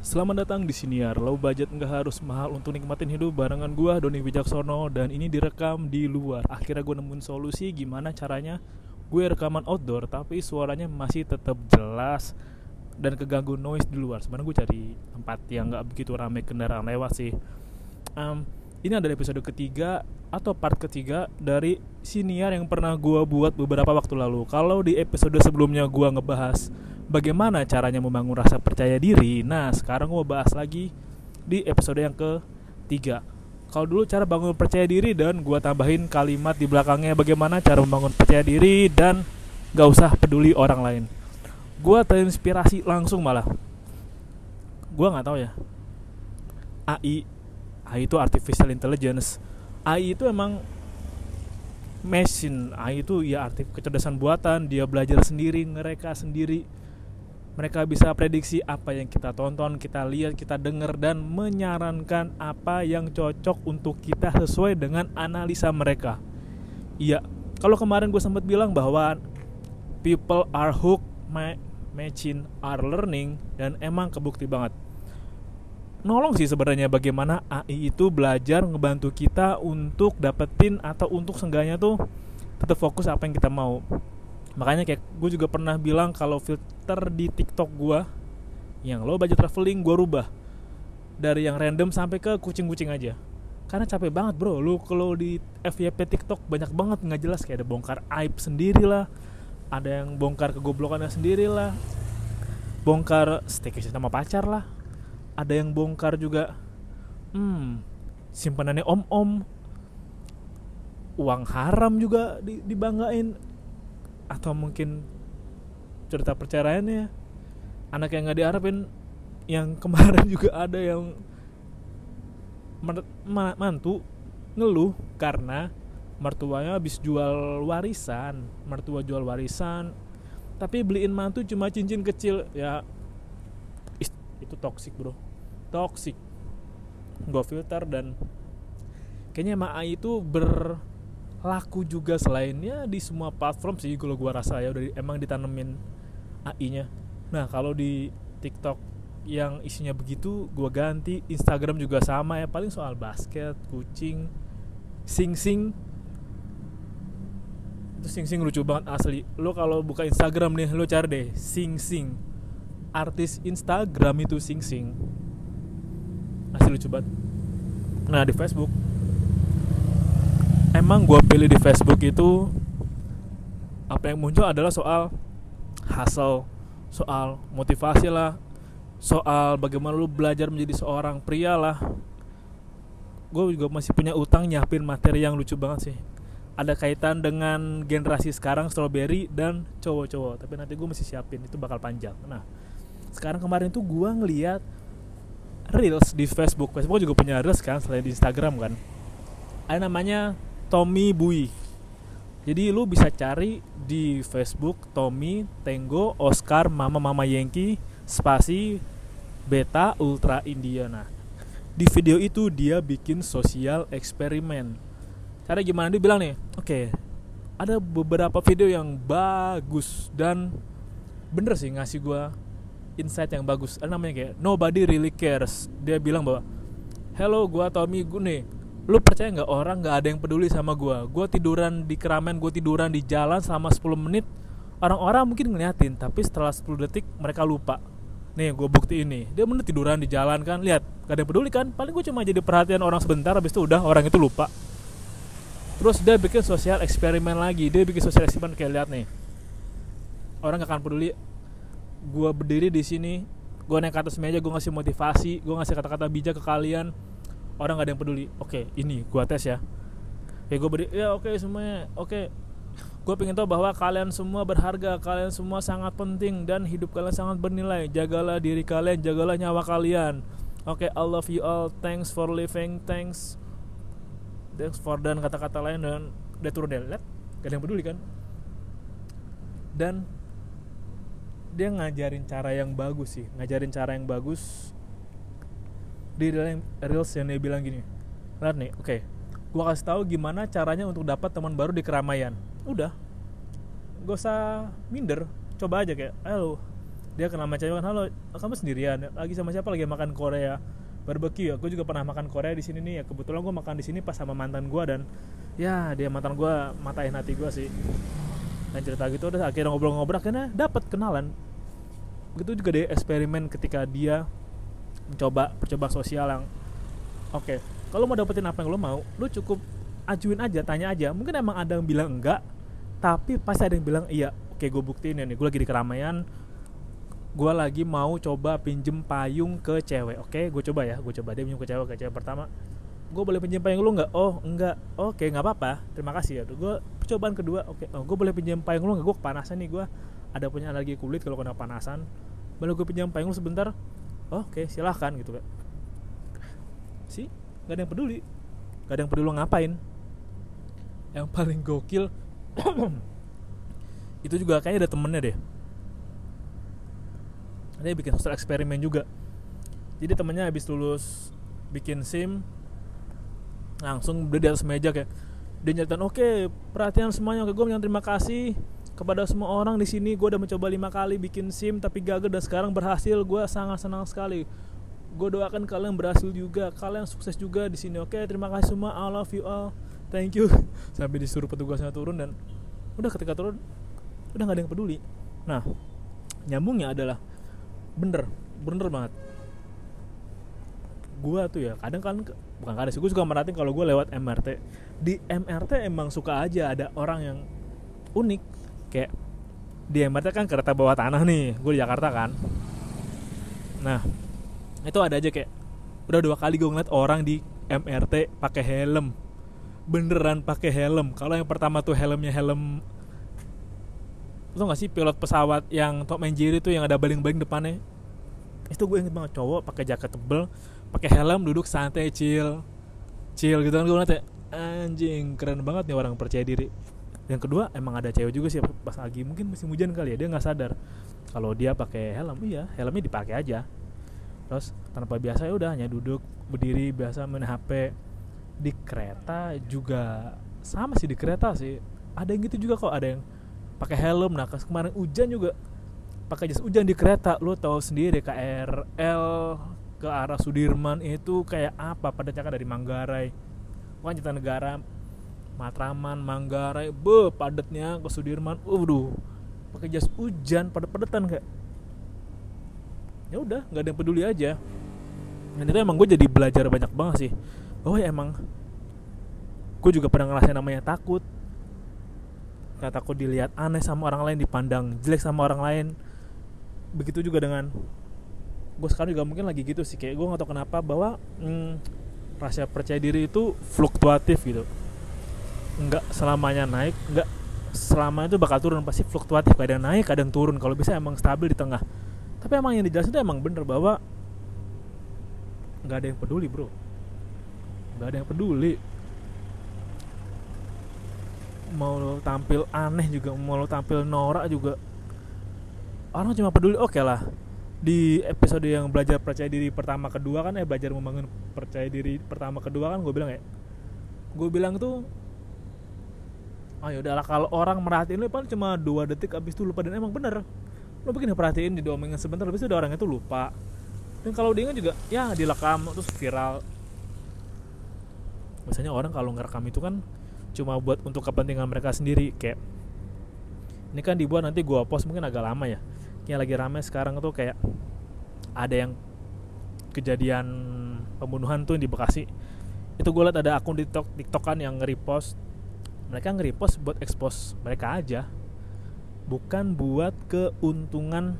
Selamat datang di Siniar. Low budget nggak harus mahal untuk nikmatin hidup barengan gua Doni Wijaksono dan ini direkam di luar. Akhirnya gue nemuin solusi gimana caranya gue rekaman outdoor tapi suaranya masih tetap jelas dan keganggu noise di luar. Sebenarnya gue cari tempat yang nggak begitu ramai kendaraan lewat sih. Um, ini adalah episode ketiga atau part ketiga dari siniar yang pernah gue buat beberapa waktu lalu. Kalau di episode sebelumnya gue ngebahas bagaimana caranya membangun rasa percaya diri. Nah, sekarang gue bahas lagi di episode yang ketiga. Kalau dulu cara bangun percaya diri dan gue tambahin kalimat di belakangnya bagaimana cara membangun percaya diri dan gak usah peduli orang lain. Gue terinspirasi langsung malah. Gue nggak tahu ya. AI, AI itu artificial intelligence. AI itu emang mesin AI itu ya arti kecerdasan buatan dia belajar sendiri ngereka sendiri mereka bisa prediksi apa yang kita tonton, kita lihat, kita dengar dan menyarankan apa yang cocok untuk kita sesuai dengan analisa mereka. Iya, kalau kemarin gue sempat bilang bahwa people are hooked, machine are learning dan emang kebukti banget. Nolong sih sebenarnya bagaimana AI itu belajar ngebantu kita untuk dapetin atau untuk seenggaknya tuh tetap fokus apa yang kita mau makanya kayak gue juga pernah bilang kalau filter di TikTok gue yang lo baju traveling gue rubah. Dari yang random sampai ke kucing-kucing aja. Karena capek banget bro. Lu kalau di FYP TikTok banyak banget nggak jelas. Kayak ada bongkar aib sendiri lah ada yang bongkar kegoblokannya sendiri lah bongkar staycation sama pacar lah ada yang bongkar juga hmm simpanannya om-om uang haram juga dibanggain atau mungkin cerita perceraiannya. Anak yang nggak diharapin yang kemarin juga ada yang mantu ngeluh karena mertuanya habis jual warisan. Mertua jual warisan tapi beliin mantu cuma cincin kecil. Ya itu toxic bro. Toxic. Gue filter dan kayaknya emang itu ber laku juga selainnya di semua platform sih kalau gua rasa ya udah emang ditanemin AI-nya. Nah, kalau di TikTok yang isinya begitu gua ganti, Instagram juga sama ya, paling soal basket, kucing, sing-sing. Itu sing-sing lucu banget asli. Lo kalau buka Instagram nih, lo cari deh sing-sing. Artis Instagram itu sing-sing. Asli lucu banget. Nah, di Facebook emang gue pilih di Facebook itu apa yang muncul adalah soal hasil soal motivasi lah soal bagaimana lu belajar menjadi seorang pria lah. Gue juga masih punya utang nyiapin materi yang lucu banget sih. Ada kaitan dengan generasi sekarang strawberry dan cowok-cowok tapi nanti gue masih siapin itu bakal panjang. Nah sekarang kemarin tuh gue ngeliat reels di Facebook. Facebook juga punya reels kan selain di Instagram kan. Ada namanya Tommy Bui. Jadi lu bisa cari di Facebook Tommy Tenggo Oscar Mama Mama Yankee spasi Beta Ultra Indiana. Di video itu dia bikin sosial eksperimen. Cara gimana dia bilang nih? Oke, okay, ada beberapa video yang bagus dan bener sih ngasih gua insight yang bagus. Ada namanya kayak Nobody Really Cares. Dia bilang bahwa Hello, gua Tommy gue nih lu percaya nggak orang nggak ada yang peduli sama gue gue tiduran di keramaian gue tiduran di jalan selama 10 menit orang-orang mungkin ngeliatin tapi setelah 10 detik mereka lupa. Nih gue bukti ini dia bener tiduran di jalan kan lihat gak ada yang peduli kan? Paling gue cuma jadi perhatian orang sebentar habis itu udah orang itu lupa. Terus dia bikin sosial eksperimen lagi dia bikin sosial eksperimen kayak lihat nih orang gak akan peduli gue berdiri di sini gue naik ke atas meja gue ngasih motivasi gue ngasih kata-kata bijak ke kalian orang gak ada yang peduli. Oke ini gua tes ya. Ya gue beri ya oke semuanya oke. Gue pengen tahu bahwa kalian semua berharga kalian semua sangat penting dan hidup kalian sangat bernilai. Jagalah diri kalian jagalah nyawa kalian. Oke I love you all. Thanks for living thanks. Thanks for dan kata-kata lain dan dia turun deh lihat gak ada yang peduli kan? Dan dia ngajarin cara yang bagus sih ngajarin cara yang bagus di reels yang dia bilang gini lihat nih oke okay, gua kasih tahu gimana caranya untuk dapat teman baru di keramaian. Udah. Gak usah minder coba aja kayak ayo dia kenal cewek kan halo kamu sendirian? Lagi sama siapa? Lagi makan Korea barbecue aku juga pernah makan Korea di sini nih ya. Kebetulan gue makan di sini pas sama mantan gue dan ya dia mantan gue matain hati gue sih. Dan cerita gitu udah akhirnya ngobrol-ngobrol akhirnya dapat kenalan. Begitu juga deh eksperimen ketika dia mencoba percoba sosial yang oke okay, kalau mau dapetin apa yang lo mau lo cukup ajuin aja tanya aja. Mungkin emang ada yang bilang enggak tapi pasti ada yang bilang iya. Oke gue buktiin ya nih gue lagi di keramaian gue lagi mau coba pinjem payung ke cewek. Oke gue coba ya gue coba. Dia pinjem ke cewek ke cewek pertama. Gue boleh pinjem payung lu nggak oh enggak. Oke nggak apa-apa. Terima kasih ya. Gue percobaan kedua oke. Oh, gue boleh pinjem payung lu nggak gue kepanasan nih gue ada punya alergi kulit kalau kena panasan boleh gue pinjam payung lu sebentar oh, oke silahkan gitu kan. Sih nggak ada yang peduli. Nggak ada yang peduli lo ngapain. Yang paling gokil itu juga kayaknya ada temennya deh. Dia bikin sosial eksperimen juga. Jadi temennya habis lulus bikin sim langsung dia di atas meja kayak dia nyeritain oke okay, perhatian semuanya oke gue yang terima kasih kepada semua orang di sini gue udah mencoba lima kali bikin sim tapi gagal dan sekarang berhasil. Gue sangat senang sekali. Gue doakan kalian berhasil juga kalian sukses juga di sini oke? Terima kasih semua I love you all. Thank you. Sampai disuruh petugasnya turun dan udah ketika turun udah gak ada yang peduli. Nah nyambungnya adalah bener bener banget. Gue tuh ya kadang kan bukan kadang sih gue suka merhatiin kalau gue lewat MRT di MRT emang suka aja ada orang yang unik kayak di MRT kan kereta bawah tanah nih gue di Jakarta kan. Nah itu ada aja kayak udah dua kali gue ngeliat orang di MRT pakai helm. Beneran pakai helm. Kalau yang pertama tuh helmnya helm lo gak sih pilot pesawat yang Tom and Jerry tuh yang ada baling-baling depannya? Itu gue inget banget cowok pakai jaket tebel pakai helm duduk santai chill. Chill gitu kan gue ngeliat ya anjing keren banget nih orang percaya diri yang kedua emang ada cewek juga sih pas lagi mungkin musim hujan kali ya dia nggak sadar. Kalau dia pakai helm iya helmnya dipakai aja. Terus tanpa biasa ya udah hanya duduk berdiri biasa main HP di kereta juga sama sih di kereta sih. Ada yang gitu juga kok ada yang pakai helm. Nah kemarin hujan juga pakai jas hujan di kereta. Lo tahu sendiri KRL ke arah Sudirman itu kayak apa? Pada cakap dari Manggarai. Kan negara Matraman Manggarai be padatnya ke Sudirman. Waduh pakai jas hujan padat-padatan kayak ya udah nggak ada yang peduli aja. Dan itu emang gue jadi belajar banyak banget sih. Bahwa ya emang gue juga pernah ngerasain namanya takut. Nggak takut dilihat aneh sama orang lain dipandang jelek sama orang lain. Begitu juga dengan gue sekarang juga mungkin lagi gitu sih. Kayak gue gak tau kenapa bahwa hmm, rasa percaya diri itu fluktuatif gitu nggak selamanya naik nggak selamanya itu bakal turun pasti fluktuatif kadang naik kadang turun. Kalau bisa emang stabil di tengah. Tapi emang yang dijelasin itu emang bener bahwa nggak ada yang peduli bro. Nggak ada yang peduli. Mau lo tampil aneh juga mau lo tampil norak juga orang cuma peduli. Oke okay lah di episode yang belajar percaya diri pertama kedua kan ya belajar membangun percaya diri pertama kedua kan gue bilang ya gue bilang tuh oh ya udahlah kalau orang merhatiin lu paling cuma dua detik abis itu lupa dan emang bener. Lo bikin perhatiin di domengan sebentar habis itu ada orang itu lupa. Dan kalau dia juga ya dilekam terus viral. Biasanya orang kalau ngerekam itu kan cuma buat untuk kepentingan mereka sendiri kayak ini kan dibuat nanti gua post mungkin agak lama ya. Yang lagi rame sekarang tuh kayak ada yang kejadian pembunuhan tuh di Bekasi. Itu gue liat ada akun TikTok TikTokan yang nge-repost mereka nge-repost buat expose mereka aja. Bukan buat keuntungan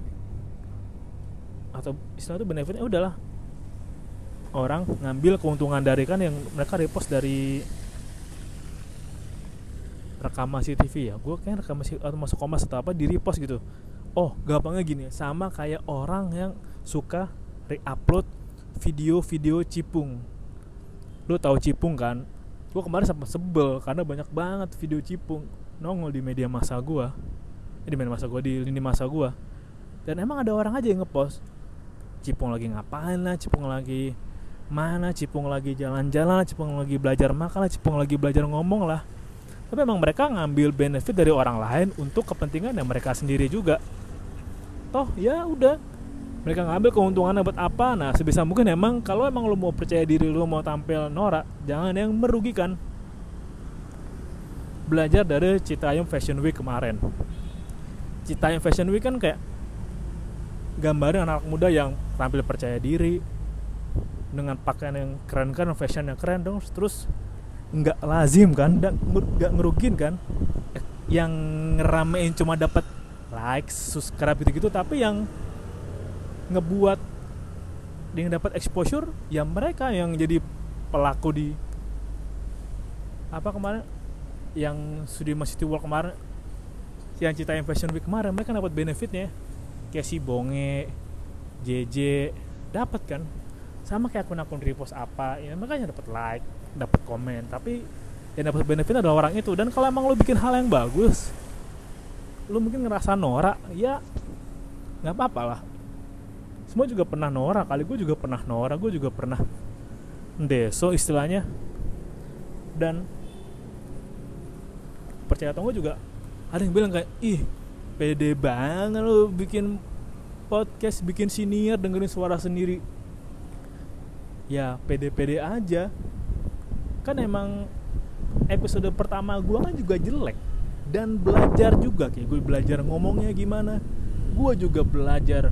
atau istilah itu benefitnya udahlah. Orang ngambil keuntungan dari kan yang mereka repost dari rekaman CCTV ya. Gue kayak rekaman atau masuk komas atau apa di repost gitu. Oh gampangnya gini sama kayak orang yang suka re-upload video-video cipung. Lu tahu cipung kan gue kemarin sempat sebel karena banyak banget video cipung nongol di media masa gue eh, di media masa gue di lini masa gue dan emang ada orang aja yang ngepost cipung lagi ngapain lah? Cipung lagi mana? Cipung lagi jalan-jalan cipung lagi belajar makan lah? Cipung lagi belajar ngomong lah. Tapi emang mereka ngambil benefit dari orang lain untuk kepentingan yang mereka sendiri juga. Toh ya udah mereka ngambil keuntungannya buat apa? Nah sebisa mungkin emang kalau emang lo mau percaya diri lo mau tampil norak jangan yang merugikan. Belajar dari Citayam Fashion Week kemarin. Citayam Fashion Week kan kayak gambarin anak muda yang tampil percaya diri dengan pakaian yang keren kan fashion yang keren dong terus nggak lazim kan dan nggak ngerugin kan. Yang ngeramein cuma dapat like subscribe gitu gitu tapi yang ngebuat yang dapat exposure ya mereka yang jadi pelaku di apa kemarin yang Sudirman City Walk kemarin yang cita yang Fashion Week kemarin mereka dapat benefitnya. Kayak si Bonge JJ dapat kan. Sama kayak akun-akun repost apa ya makanya dapat like dapat komen. Tapi yang dapat benefit adalah orang itu. Dan kalau emang lo bikin hal yang bagus lo mungkin ngerasa norak ya nggak apa-apa lah semua juga pernah norak kali gue juga pernah norak gue juga pernah deso istilahnya. Dan percaya atau enggak juga ada yang bilang kayak ih pede banget lo bikin podcast bikin senior dengerin suara sendiri. Ya pede-pede aja. Kan emang episode pertama gue kan juga jelek. Dan belajar juga kayak gue belajar ngomongnya gimana. Gue juga belajar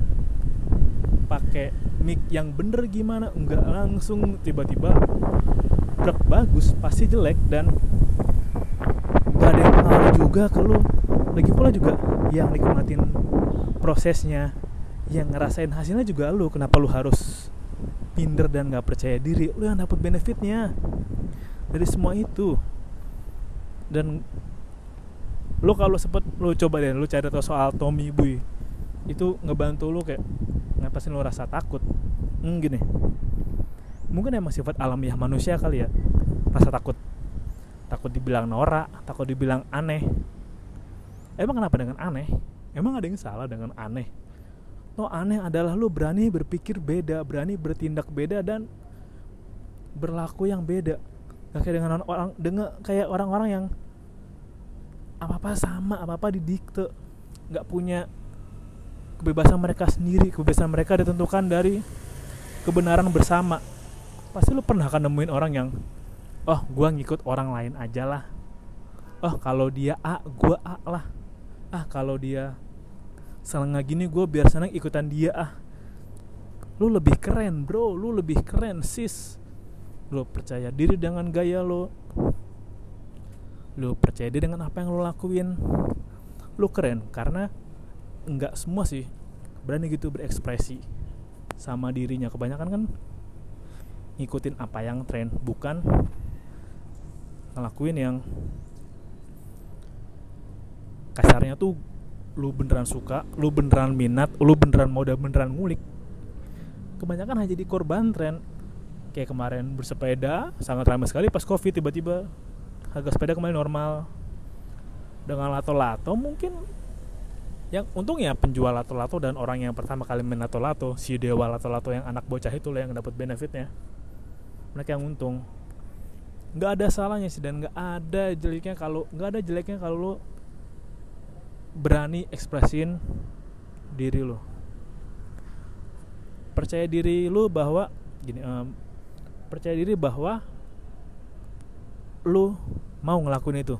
pakai mic yang bener gimana? Nggak langsung tiba-tiba truk bagus pasti jelek dan gak ada yang pengaruh juga ke lu. Lagi pula juga yang nikmatin prosesnya yang ngerasain hasilnya juga lu. Kenapa lu harus minder dan gak percaya diri? Lu yang dapat benefitnya dari semua itu. Dan lo kalau sempet lo coba deh lo cari tahu soal Tommy Boy itu ngebantu lo kayak ngatasin lo rasa takut? Hmm, gini. Mungkin emang sifat alamiah manusia kali ya. Rasa takut. Takut dibilang norak takut dibilang aneh. Emang kenapa dengan aneh? Emang ada yang salah dengan aneh? No aneh adalah lo berani berpikir beda berani bertindak beda dan berlaku yang beda. Gak kayak dengan orang dengan kayak orang-orang yang apa apa sama apa apa didikte. Nggak punya kebebasan mereka sendiri kebebasan mereka ditentukan dari kebenaran bersama. Pasti lu pernah akan nemuin orang yang oh gua ngikut orang lain aja lah. Oh kalau dia A gua A lah. Ah kalau dia seneng gini gue biar seneng ikutan dia ah. Lu lebih keren bro. Lu lebih keren sis. Lo percaya diri dengan gaya lo lo percaya diri dengan apa yang lo lakuin. Lo keren karena nggak semua sih berani gitu berekspresi sama dirinya. Kebanyakan kan ngikutin apa yang tren bukan ngelakuin yang kasarnya tuh lu beneran suka, lu beneran minat, lu beneran mau dan beneran ngulik. Kebanyakan hanya jadi korban tren. Kayak kemarin bersepeda sangat ramai sekali pas covid tiba-tiba harga sepeda kembali normal. Dengan lato-lato mungkin yang untung ya penjual lato-lato dan orang yang pertama kali main lato-lato si dewa lato-lato yang anak bocah itu yang dapat benefitnya. Mereka yang untung. Nggak ada salahnya sih dan nggak ada jeleknya kalau nggak ada jeleknya kalau lo berani ekspresin diri lo percaya diri lo bahwa gini um, percaya diri bahwa lu mau ngelakuin itu.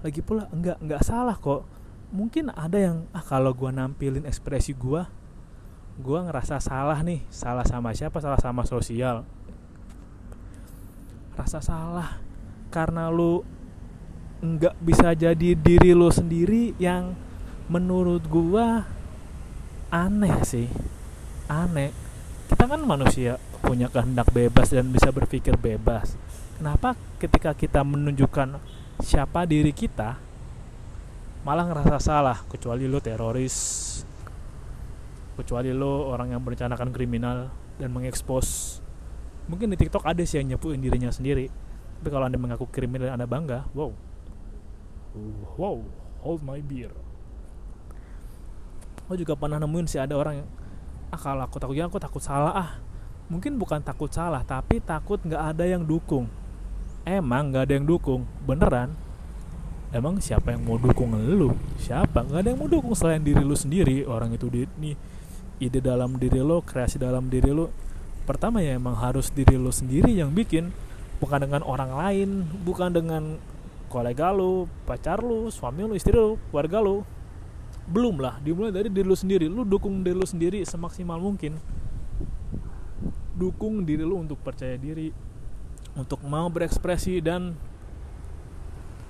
Lagi pula enggak enggak salah kok mungkin ada yang ah kalau gua nampilin ekspresi gua gua ngerasa salah nih. Salah sama siapa? Salah sama sosial. Rasa salah. Karena lu nggak bisa jadi diri lu sendiri yang menurut gua aneh sih. Aneh. Kita kan manusia punya kehendak bebas dan bisa berpikir bebas. Kenapa ketika kita menunjukkan siapa diri kita malah ngerasa salah kecuali lo teroris kecuali lo orang yang merencanakan kriminal dan mengekspos. Mungkin di TikTok ada sih yang nyepuin dirinya sendiri tapi kalau anda mengaku kriminal dan anda bangga wow. Wow hold my beer. Lo juga pernah nemuin sih ada orang yang ah kalau aku takutnya aku takut salah ah. Mungkin bukan takut salah tapi takut nggak ada yang dukung. Emang nggak ada yang dukung beneran emang siapa yang mau dukung lu? Siapa? Nggak ada yang mau dukung selain diri lu sendiri. Orang itu di nih ide dalam diri lo kreasi dalam diri lo pertama ya emang harus diri lo sendiri yang bikin. Bukan dengan orang lain bukan dengan kolega lo pacar lo suami lo istri lo keluarga lo belum lah dimulai dari diri lo sendiri. Lu dukung diri lo sendiri semaksimal mungkin. Dukung diri lo untuk percaya diri untuk mau berekspresi dan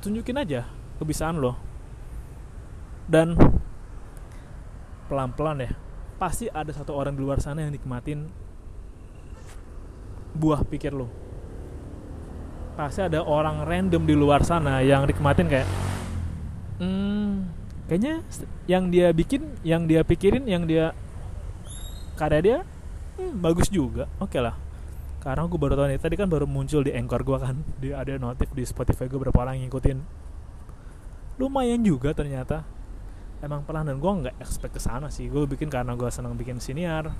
tunjukin aja kebiasaan lo. Dan pelan-pelan ya pasti ada satu orang di luar sana yang nikmatin buah pikir lo. Pasti ada orang random di luar sana yang nikmatin kayak hmm, kayaknya yang dia bikin yang dia pikirin yang dia karya dia hmm, bagus juga oke okay lah karena gue baru tahu nih tadi kan baru muncul di anchor gue kan. Di ada notif di Spotify gue berapa orang ngikutin. Lumayan juga ternyata. Emang pelan dan gue nggak expect ke sana sih. Gue bikin karena gue senang bikin siniar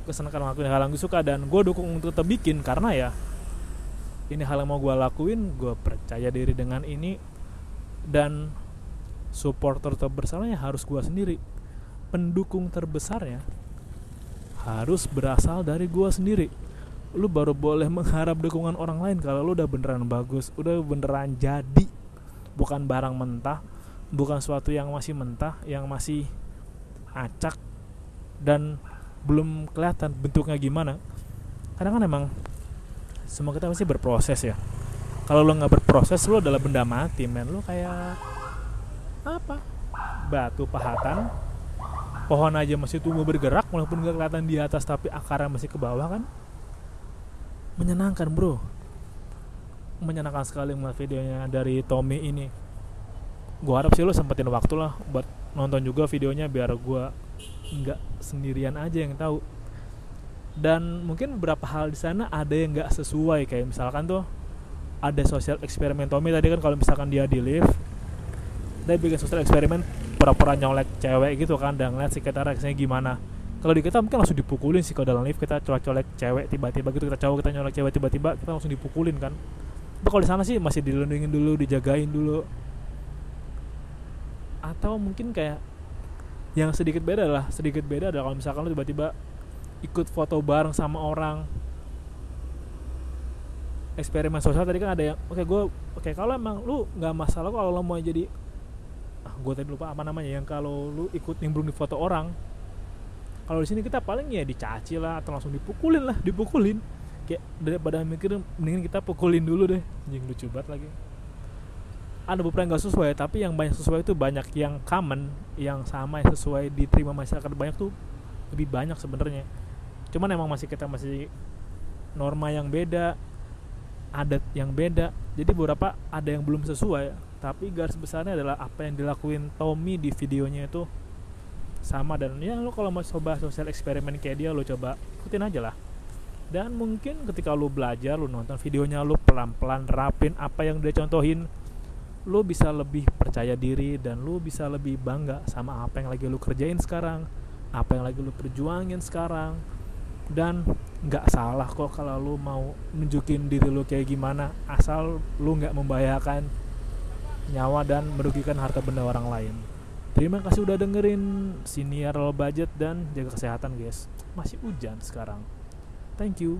gue senang karena ngelakuin hal yang gue suka dan gue dukung untuk tetap bikin. Karena ya ini hal yang mau gue lakuin gue percaya diri dengan ini. Dan supporter terbesarnya harus gue sendiri. Pendukung terbesarnya harus berasal dari gue sendiri lu baru boleh mengharap dukungan orang lain kalau lu udah beneran bagus udah beneran jadi. Bukan barang mentah bukan suatu yang masih mentah yang masih acak dan belum kelihatan bentuknya gimana. Kadang kan emang semua kita pasti berproses ya. Kalau lo nggak berproses lo adalah benda mati men. Lo kayak apa? Batu pahatan. Pohon aja masih tumbuh bergerak walaupun nggak kelihatan di atas tapi akarnya masih ke bawah kan menyenangkan bro. Menyenangkan sekali melihat videonya dari Tommy ini. Gua harap sih lo sempetin waktu lah buat nonton juga videonya biar gua nggak sendirian aja yang tahu. Dan mungkin beberapa hal di sana ada yang nggak sesuai kayak misalkan tuh ada sosial eksperimen Tommy tadi kan kalau misalkan dia di lift dia bikin sosial eksperimen pura-pura nyolek cewek gitu kan dan ngeliat sekitar reaksinya gimana kalau di kita mungkin langsung dipukulin sih kalau dalam lift kita colek-colek cewek tiba-tiba gitu kita cowok kita nyolek cewek tiba-tiba kita langsung dipukulin kan. Tapi kalau di sana sih masih dilindungin dulu dijagain dulu. Atau mungkin kayak yang sedikit beda lah sedikit beda adalah kalau misalkan lu tiba-tiba ikut foto bareng sama orang. Eksperimen sosial tadi kan ada yang oke okay, gue oke okay, kalau emang lu nggak masalah kalau lo mau jadi ah gue tadi lupa apa namanya yang kalau lu ikut nimbrung di foto orang kalau di sini kita paling ya dicaci lah atau langsung dipukulin lah dipukulin. Kayak daripada mikir mendingan kita pukulin dulu deh. Anjing lucu banget lagi. Ada beberapa yang gak sesuai tapi yang banyak sesuai itu banyak yang common yang sama yang sesuai diterima masyarakat banyak tuh lebih banyak sebenarnya. Cuman emang masih kita masih norma yang beda adat yang beda. Jadi beberapa ada yang belum sesuai tapi garis besarnya adalah apa yang dilakuin Tommy di videonya itu sama dan ya lo kalau mau coba sosial eksperimen kayak dia lo coba ikutin aja lah. Dan mungkin ketika lo belajar lo nonton videonya lo pelan-pelan rapin apa yang dia contohin lo bisa lebih percaya diri dan lo bisa lebih bangga sama apa yang lagi lo kerjain sekarang apa yang lagi lo perjuangin sekarang. Dan nggak salah kok kalau lo mau nunjukin diri lo kayak gimana asal lo nggak membahayakan nyawa dan merugikan harta benda orang lain Terima kasih udah dengerin siniar low budget dan jaga kesehatan guys. Masih hujan sekarang. Thank you.